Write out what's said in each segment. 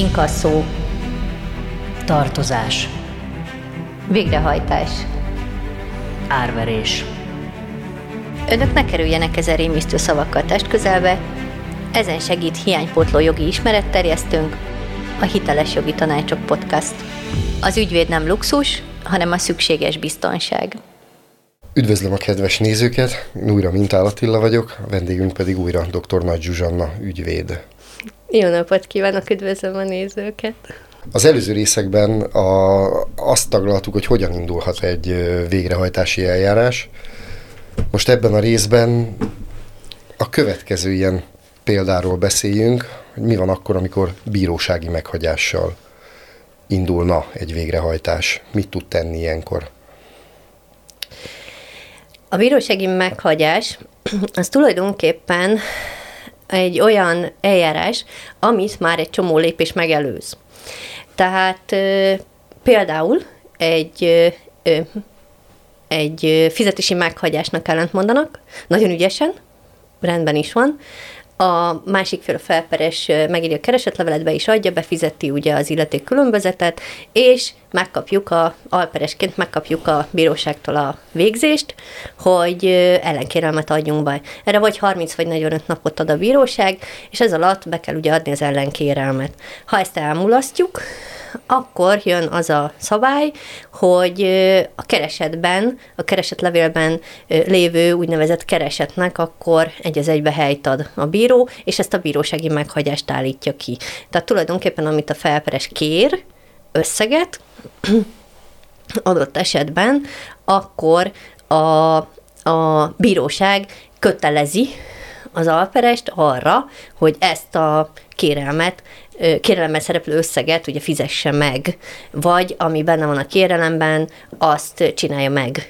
inkasszó, tartozás, végrehajtás, árverés. Önök ne kerüljenek ezen rémisztő szavakkal test közelbe, ezen segít hiánypótló jogi ismeretterjesztőnk, a Hiteles Jogi Tanácsok Podcast. Az ügyvéd nem luxus, hanem a szükséges biztonság. Üdvözlöm a kedves nézőket, újra Mintál Attila vagyok, a vendégünk pedig újra dr. Nagy Zsuzsanna ügyvéd. Jó napot kívánok, üdvözlöm a nézőket! Az előző részekben a, azt taglaltuk, hogy hogyan indulhat egy végrehajtási eljárás. Most ebben a részben a következő ilyen példáról beszéljünk, hogy mi van akkor, amikor bírósági meghagyással indulna egy végrehajtás. Mit tud tenni ilyenkor? A bírósági meghagyás az tulajdonképpen egy olyan eljárás, amit már egy csomó lépés megelőz. Tehát például egy, egy fizetési meghagyásnak ellent mondanak, nagyon ügyesen, rendben is van, a másik fél a felperes megírja a keresetlevelet, be is adja, befizeti ugye az illeték különbözetet, és megkapjuk a, alperesként megkapjuk a bíróságtól a végzést, hogy ellenkérelmet adjunk be. Erre vagy 30 vagy 45 napot ad a bíróság, és ez alatt be kell ugye adni az ellenkérelmet. Ha ezt elmulasztjuk, akkor jön az a szabály, hogy a keresetben, a keresetlevélben lévő úgynevezett keresetnek akkor egy az egybe helyt ad a bíró, és ezt a bírósági meghagyást állítja ki. Tehát tulajdonképpen, amit a felperes kér, összeget, adott esetben, akkor a, a bíróság kötelezi az alperest arra, hogy ezt a kérelmet kérelemmel szereplő összeget ugye fizesse meg, vagy ami benne van a kérelemben, azt csinálja meg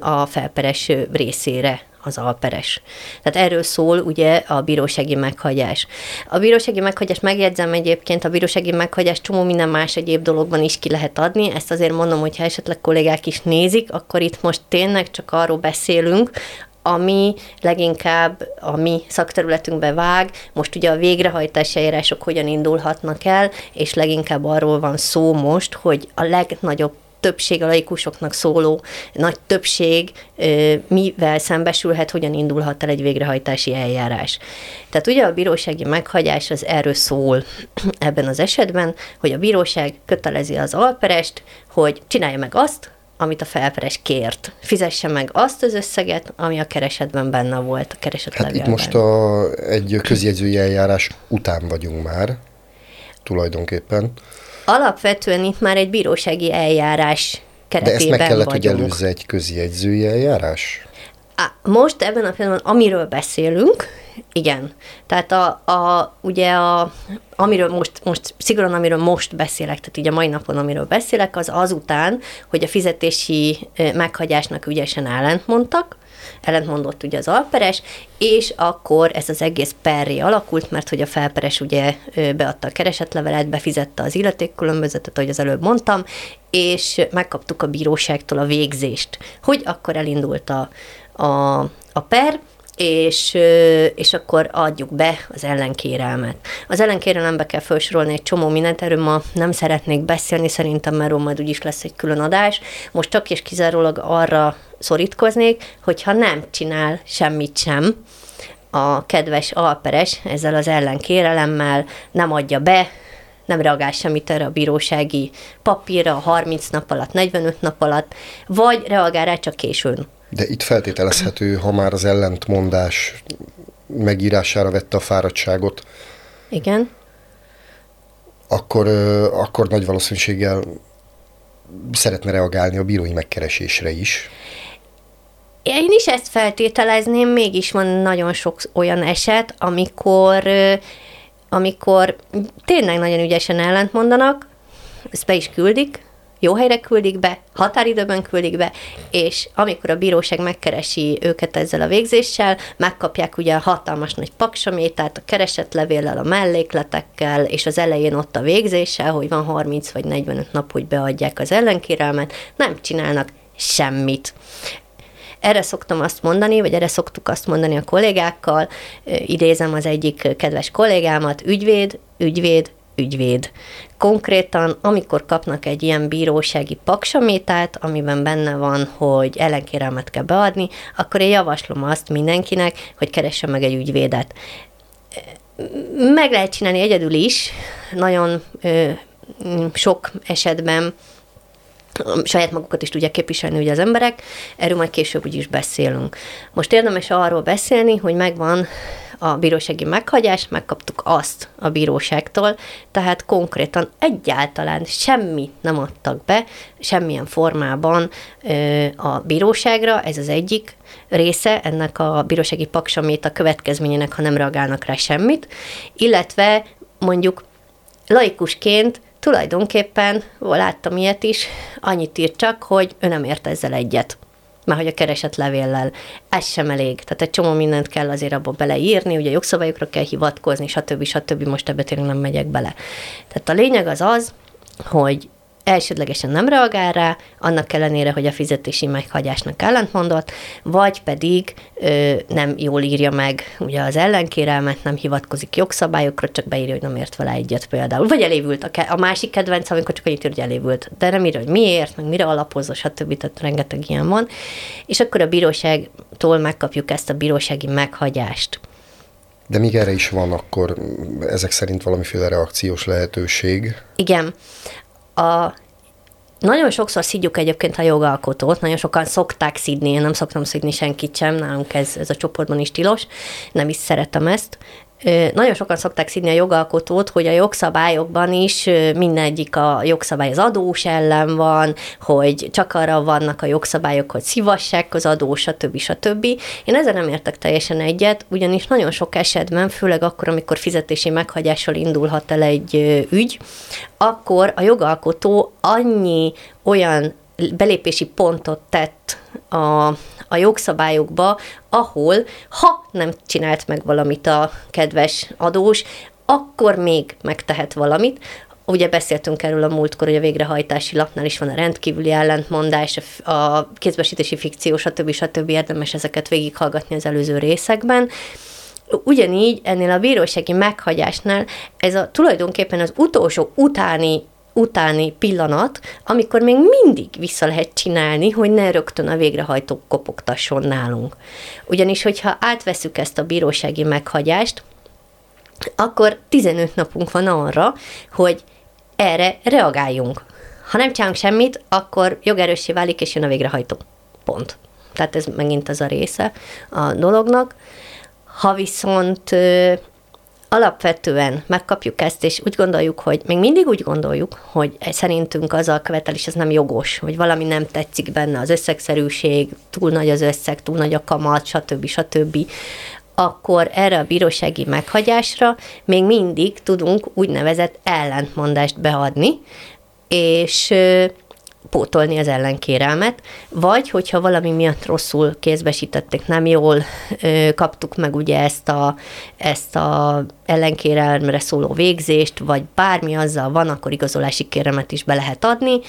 a felperes részére az alperes. Tehát erről szól ugye a bírósági meghagyás. A bírósági meghagyás megjegyzem egyébként, a bírósági meghagyás csomó minden más egyéb dologban is ki lehet adni, ezt azért mondom, hogy ha esetleg kollégák is nézik, akkor itt most tényleg csak arról beszélünk, ami leginkább a mi szakterületünkbe vág. Most ugye a végrehajtási eljárások hogyan indulhatnak el, és leginkább arról van szó most, hogy a legnagyobb többség a laikusoknak szóló nagy többség mivel szembesülhet, hogyan indulhat el egy végrehajtási eljárás. Tehát ugye a bírósági meghagyás az erről szól ebben az esetben, hogy a bíróság kötelezi az alperest, hogy csinálja meg azt, amit a felperes kért. Fizesse meg azt az összeget, ami a keresetben benne volt, a keresetlevélben. Hát itt most a, egy közjegyzői eljárás után vagyunk már, tulajdonképpen. Alapvetően itt már egy bírósági eljárás keretében De ezt meg kellett, vagyunk. hogy előzze egy közjegyzői eljárás? Most ebben a pillanatban, amiről beszélünk, igen. Tehát a, a, ugye a, amiről most, most, szigorúan amiről most beszélek, tehát így a mai napon, amiről beszélek, az azután, hogy a fizetési meghagyásnak ügyesen ellentmondtak, ellentmondott ugye az alperes, és akkor ez az egész perré alakult, mert hogy a felperes ugye beadta a keresetlevelet, befizette az illetékkülönbözetet, ahogy az előbb mondtam, és megkaptuk a bíróságtól a végzést, hogy akkor elindult a, a, a per, és, és akkor adjuk be az ellenkérelmet. Az ellenkérelembe kell felsorolni egy csomó mindent, erről ma nem szeretnék beszélni, szerintem mert majd úgyis lesz egy külön adás. Most csak és kizárólag arra szorítkoznék, hogyha nem csinál semmit sem, a kedves alperes ezzel az ellenkérelemmel nem adja be, nem reagál semmit erre a bírósági papírra 30 nap alatt, 45 nap alatt, vagy reagál rá csak későn. De itt feltételezhető, ha már az ellentmondás megírására vette a fáradtságot. Igen. Akkor, akkor nagy valószínűséggel szeretne reagálni a bírói megkeresésre is. Én is ezt feltételezném, mégis van nagyon sok olyan eset, amikor, amikor tényleg nagyon ügyesen ellent mondanak, ezt be is küldik, jó helyre küldik be, határidőben küldik be, és amikor a bíróság megkeresi őket ezzel a végzéssel, megkapják ugye a hatalmas nagy paksamétát, a keresetlevéllel, a mellékletekkel, és az elején ott a végzéssel, hogy van 30 vagy 45 nap, hogy beadják az ellenkérelmet, nem csinálnak semmit. Erre szoktam azt mondani, vagy erre szoktuk azt mondani a kollégákkal, idézem az egyik kedves kollégámat, ügyvéd, ügyvéd, ügyvéd. Konkrétan, amikor kapnak egy ilyen bírósági paksamétát, amiben benne van, hogy ellenkérelmet kell beadni, akkor én javaslom azt mindenkinek, hogy keresse meg egy ügyvédet. Meg lehet csinálni egyedül is, nagyon ö, sok esetben saját magukat is tudják képviselni ugye az emberek, erről majd később is beszélünk. Most érdemes arról beszélni, hogy megvan a bírósági meghagyás, megkaptuk azt a bíróságtól, tehát konkrétan egyáltalán semmit nem adtak be, semmilyen formában a bíróságra, ez az egyik része ennek a bírósági paksamét a következményének, ha nem reagálnak rá semmit, illetve mondjuk laikusként tulajdonképpen, láttam ilyet is, annyit írt csak, hogy ő nem ért ezzel egyet már hogy a keresett levéllel, ez sem elég. Tehát egy csomó mindent kell azért abba beleírni, ugye jogszabályokra kell hivatkozni, stb. stb. Most ebbe tényleg nem megyek bele. Tehát a lényeg az az, hogy elsődlegesen nem reagál rá, annak ellenére, hogy a fizetési meghagyásnak ellentmondott, vagy pedig ö, nem jól írja meg ugye az ellenkérelmet, nem hivatkozik jogszabályokra, csak beírja, hogy nem ért vele egyet például. Vagy elévült a, ke- a másik kedvenc, amikor csak annyit ír, hogy elévült, de nem írja, hogy miért, meg mire alapozza, stb. Tehát rengeteg ilyen van. És akkor a bíróságtól megkapjuk ezt a bírósági meghagyást. De míg erre is van, akkor ezek szerint valamiféle reakciós lehetőség. Igen a nagyon sokszor szidjuk egyébként a jogalkotót, nagyon sokan szokták szidni, én nem szoktam szidni senkit sem, nálunk ez, ez a csoportban is tilos, nem is szeretem ezt, nagyon sokan szokták színi a jogalkotót, hogy a jogszabályokban is mindegyik a jogszabály az adós ellen van, hogy csak arra vannak a jogszabályok, hogy szívassák az adós, stb. stb. Én ezzel nem értek teljesen egyet, ugyanis nagyon sok esetben, főleg akkor, amikor fizetési meghagyással indulhat el egy ügy, akkor a jogalkotó annyi olyan belépési pontot tett a a jogszabályokba, ahol ha nem csinált meg valamit a kedves adós, akkor még megtehet valamit. Ugye beszéltünk erről a múltkor, hogy a végrehajtási lapnál is van a rendkívüli ellentmondás, a kézbesítési fikció, stb. stb. érdemes ezeket végighallgatni az előző részekben. Ugyanígy ennél a bírósági meghagyásnál ez a tulajdonképpen az utolsó utáni utáni pillanat, amikor még mindig vissza lehet csinálni, hogy ne rögtön a végrehajtó kopogtasson nálunk. Ugyanis, hogyha átveszük ezt a bírósági meghagyást, akkor 15 napunk van arra, hogy erre reagáljunk. Ha nem csinálunk semmit, akkor jogerőssé válik, és jön a végrehajtó. Pont. Tehát ez megint az a része a dolognak. Ha viszont alapvetően megkapjuk ezt, és úgy gondoljuk, hogy még mindig úgy gondoljuk, hogy szerintünk az a követelés az nem jogos, hogy valami nem tetszik benne, az összegszerűség, túl nagy az összeg, túl nagy a kamat, stb. stb., akkor erre a bírósági meghagyásra még mindig tudunk úgynevezett ellentmondást beadni, és pótolni az ellenkérelmet, vagy hogyha valami miatt rosszul kézbesítették, nem jól ö, kaptuk meg ugye ezt a, ezt a ellenkérelmre szóló végzést, vagy bármi azzal van, akkor igazolási kéremet is be lehet adni.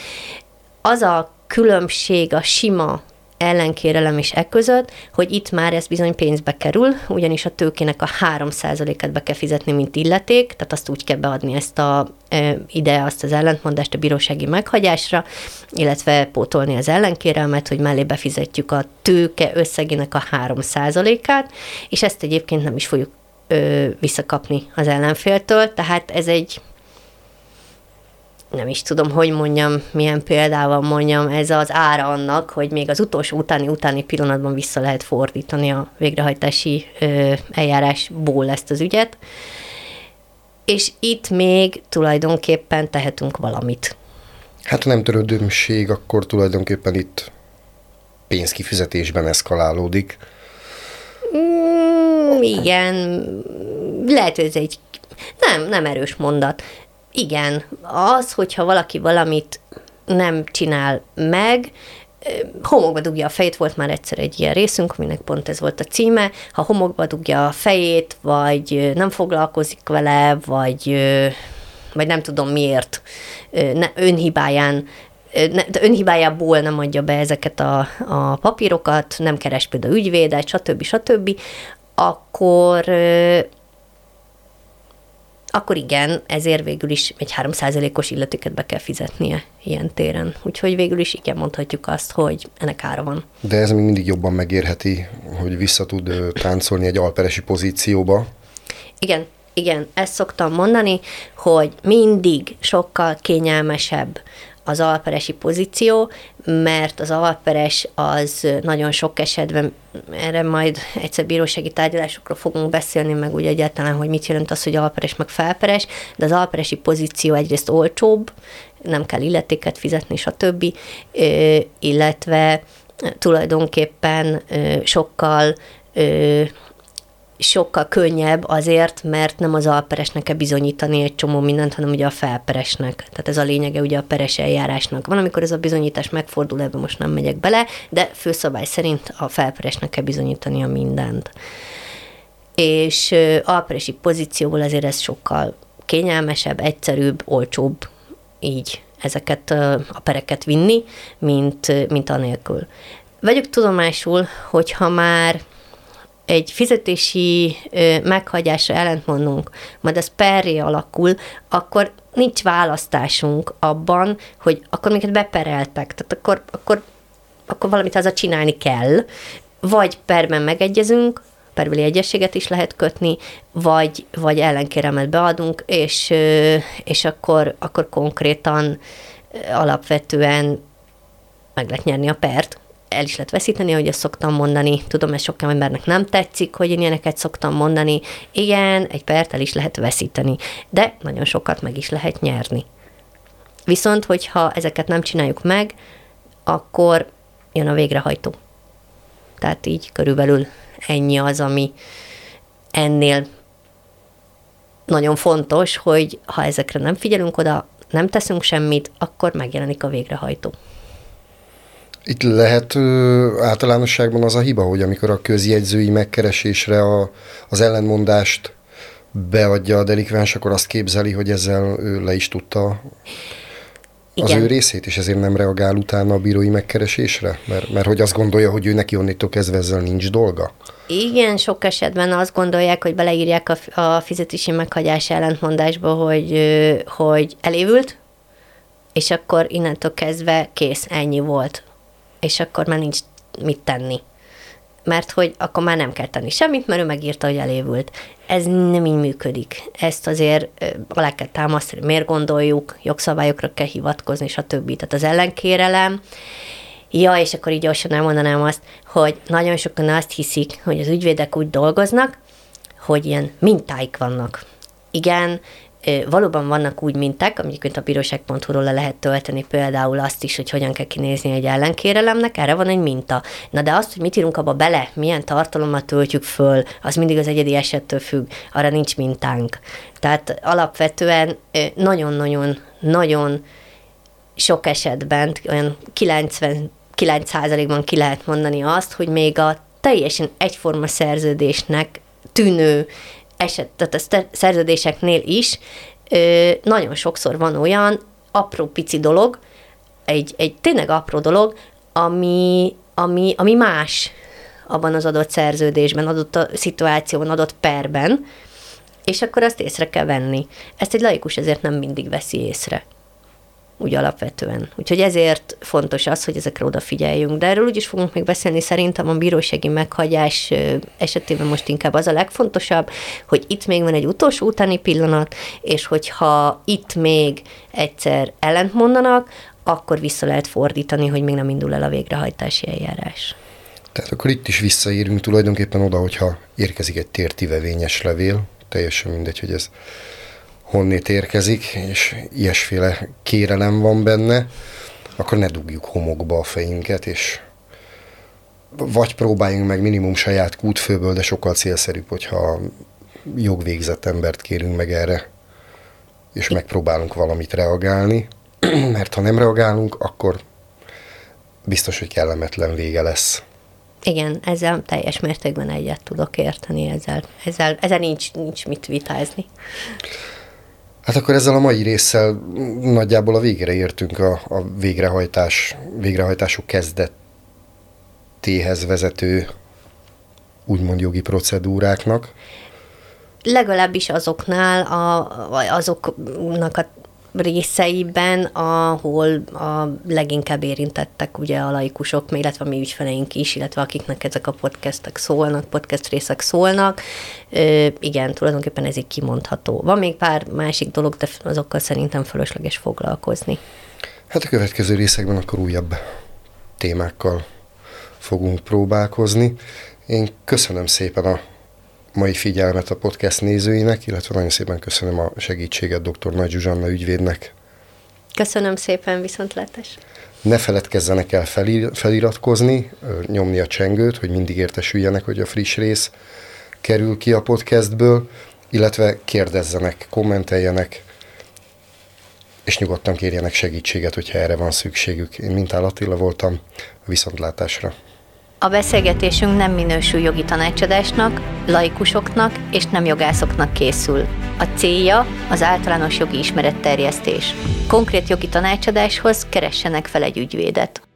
Az a különbség a sima ellenkérelem és e között, hogy itt már ez bizony pénzbe kerül, ugyanis a tőkének a 3%-et be kell fizetni, mint illeték, tehát azt úgy kell beadni ezt a ide azt az ellentmondást a bírósági meghagyásra, illetve pótolni az ellenkérelmet, hogy mellé befizetjük a tőke összegének a 3%-át, és ezt egyébként nem is fogjuk ö, visszakapni az ellenféltől, tehát ez egy nem is tudom, hogy mondjam, milyen példával mondjam, ez az ára annak, hogy még az utolsó utáni-utáni pillanatban vissza lehet fordítani a végrehajtási ö, eljárásból ezt az ügyet. És itt még tulajdonképpen tehetünk valamit. Hát ha nem törődömség, akkor tulajdonképpen itt pénzkifizetésben eszkalálódik. Mm, igen, lehet, hogy ez egy nem, nem erős mondat igen, az, hogyha valaki valamit nem csinál meg, homokba dugja a fejét, volt már egyszer egy ilyen részünk, aminek pont ez volt a címe, ha homokba dugja a fejét, vagy nem foglalkozik vele, vagy, vagy nem tudom miért, önhibáján de önhibájából nem adja be ezeket a, a papírokat, nem keres például ügyvédet, stb. stb., akkor akkor igen, ezért végül is egy 3%-os illetéket be kell fizetnie ilyen téren. Úgyhogy végül is igen, mondhatjuk azt, hogy ennek ára van. De ez még mindig jobban megérheti, hogy vissza tud táncolni egy alperesi pozícióba. Igen, igen, ezt szoktam mondani, hogy mindig sokkal kényelmesebb az alperesi pozíció, mert az alperes az nagyon sok esetben, erre majd egyszer bírósági tárgyalásokról fogunk beszélni, meg úgy egyáltalán, hogy mit jelent az, hogy alperes meg felperes, de az alperesi pozíció egyrészt olcsóbb, nem kell illetéket fizetni, stb., illetve tulajdonképpen sokkal sokkal könnyebb azért, mert nem az alperesnek kell bizonyítani egy csomó mindent, hanem ugye a felperesnek. Tehát ez a lényege ugye a peres eljárásnak. Van, amikor ez a bizonyítás megfordul, ebbe most nem megyek bele, de főszabály szerint a felperesnek kell a mindent. És alperesi pozícióból azért ez sokkal kényelmesebb, egyszerűbb, olcsóbb így ezeket a pereket vinni, mint, mint anélkül. Vegyük tudomásul, hogyha már egy fizetési meghagyásra ellentmondunk, majd az perré alakul, akkor nincs választásunk abban, hogy akkor minket bepereltek, tehát akkor, akkor, akkor valamit a csinálni kell, vagy perben megegyezünk, perbeli egyességet is lehet kötni, vagy, vagy ellenkéremet beadunk, és, és akkor, akkor konkrétan alapvetően meg lehet nyerni a pert, el is lehet veszíteni, ahogy ezt szoktam mondani. Tudom, ez sok embernek nem tetszik, hogy én ilyeneket szoktam mondani. Igen, egy pert el is lehet veszíteni, de nagyon sokat meg is lehet nyerni. Viszont, hogyha ezeket nem csináljuk meg, akkor jön a végrehajtó. Tehát így körülbelül ennyi az, ami ennél nagyon fontos, hogy ha ezekre nem figyelünk oda, nem teszünk semmit, akkor megjelenik a végrehajtó. Itt lehet ö, általánosságban az a hiba, hogy amikor a közjegyzői megkeresésre a, az ellenmondást beadja a delikvens, akkor azt képzeli, hogy ezzel ő le is tudta az Igen. ő részét, és ezért nem reagál utána a bírói megkeresésre? Mert, mert hogy azt gondolja, hogy ő neki onnétól kezdve ezzel nincs dolga? Igen, sok esetben azt gondolják, hogy beleírják a, a fizetési meghagyás ellentmondásba, hogy, hogy elévült, és akkor innentől kezdve kész, ennyi volt és akkor már nincs mit tenni. Mert hogy akkor már nem kell tenni semmit, mert ő megírta, hogy elévült. Ez nem így működik. Ezt azért alá kell támasztani, miért gondoljuk, jogszabályokra kell hivatkozni, stb. Tehát az ellenkérelem, Ja, és akkor így gyorsan elmondanám azt, hogy nagyon sokan azt hiszik, hogy az ügyvédek úgy dolgoznak, hogy ilyen mintáik vannak. Igen, valóban vannak úgy minták, amiket a bíróság.hu-ról le lehet tölteni, például azt is, hogy hogyan kell kinézni egy ellenkérelemnek, erre van egy minta. Na de azt, hogy mit írunk abba bele, milyen tartalommal töltjük föl, az mindig az egyedi esettől függ, arra nincs mintánk. Tehát alapvetően nagyon-nagyon, nagyon sok esetben, olyan 99%-ban ki lehet mondani azt, hogy még a teljesen egyforma szerződésnek tűnő eset, tehát a szerződéseknél is ö, nagyon sokszor van olyan apró pici dolog, egy, egy tényleg apró dolog, ami, ami, ami más abban az adott szerződésben, adott a szituációban, adott perben, és akkor azt észre kell venni. Ezt egy laikus ezért nem mindig veszi észre úgy alapvetően. Úgyhogy ezért fontos az, hogy ezekre odafigyeljünk. De erről úgyis fogunk még beszélni, szerintem a bírósági meghagyás esetében most inkább az a legfontosabb, hogy itt még van egy utolsó utáni pillanat, és hogyha itt még egyszer ellent mondanak, akkor vissza lehet fordítani, hogy még nem indul el a végrehajtási eljárás. Tehát akkor itt is visszaérünk tulajdonképpen oda, hogyha érkezik egy tértivevényes levél, teljesen mindegy, hogy ez honnét érkezik, és ilyesféle kérelem van benne, akkor ne dugjuk homokba a fejünket, és vagy próbáljunk meg minimum saját kútfőből, de sokkal célszerűbb, hogyha jogvégzett embert kérünk meg erre, és megpróbálunk valamit reagálni, mert ha nem reagálunk, akkor biztos, hogy kellemetlen vége lesz. Igen, ezzel teljes mértékben egyet tudok érteni, ezzel, ezzel, ezzel nincs, nincs mit vitázni. Hát akkor ezzel a mai résszel nagyjából a végére értünk a, a végrehajtás, végrehajtások kezdetéhez vezető úgymond jogi procedúráknak. legalábbis azoknál, a, azoknak a részeiben, ahol a leginkább érintettek ugye a laikusok, illetve a mi ügyfeleink is, illetve akiknek ezek a podcastek szólnak, podcast részek szólnak. Ö, igen, tulajdonképpen ez így kimondható. Van még pár másik dolog, de azokkal szerintem fölösleges foglalkozni. Hát a következő részekben akkor újabb témákkal fogunk próbálkozni. Én köszönöm szépen a mai figyelmet a podcast nézőinek, illetve nagyon szépen köszönöm a segítséget dr. Nagy Zsuzsanna ügyvédnek. Köszönöm szépen, viszontlátás! Ne feledkezzenek el felir- feliratkozni, nyomni a csengőt, hogy mindig értesüljenek, hogy a friss rész kerül ki a podcastből, illetve kérdezzenek, kommenteljenek, és nyugodtan kérjenek segítséget, hogyha erre van szükségük. Én Mintál Attila voltam, a viszontlátásra. A beszélgetésünk nem minősül jogi tanácsadásnak, laikusoknak és nem jogászoknak készül. A célja az általános jogi ismeretterjesztés. Konkrét jogi tanácsadáshoz keressenek fel egy ügyvédet.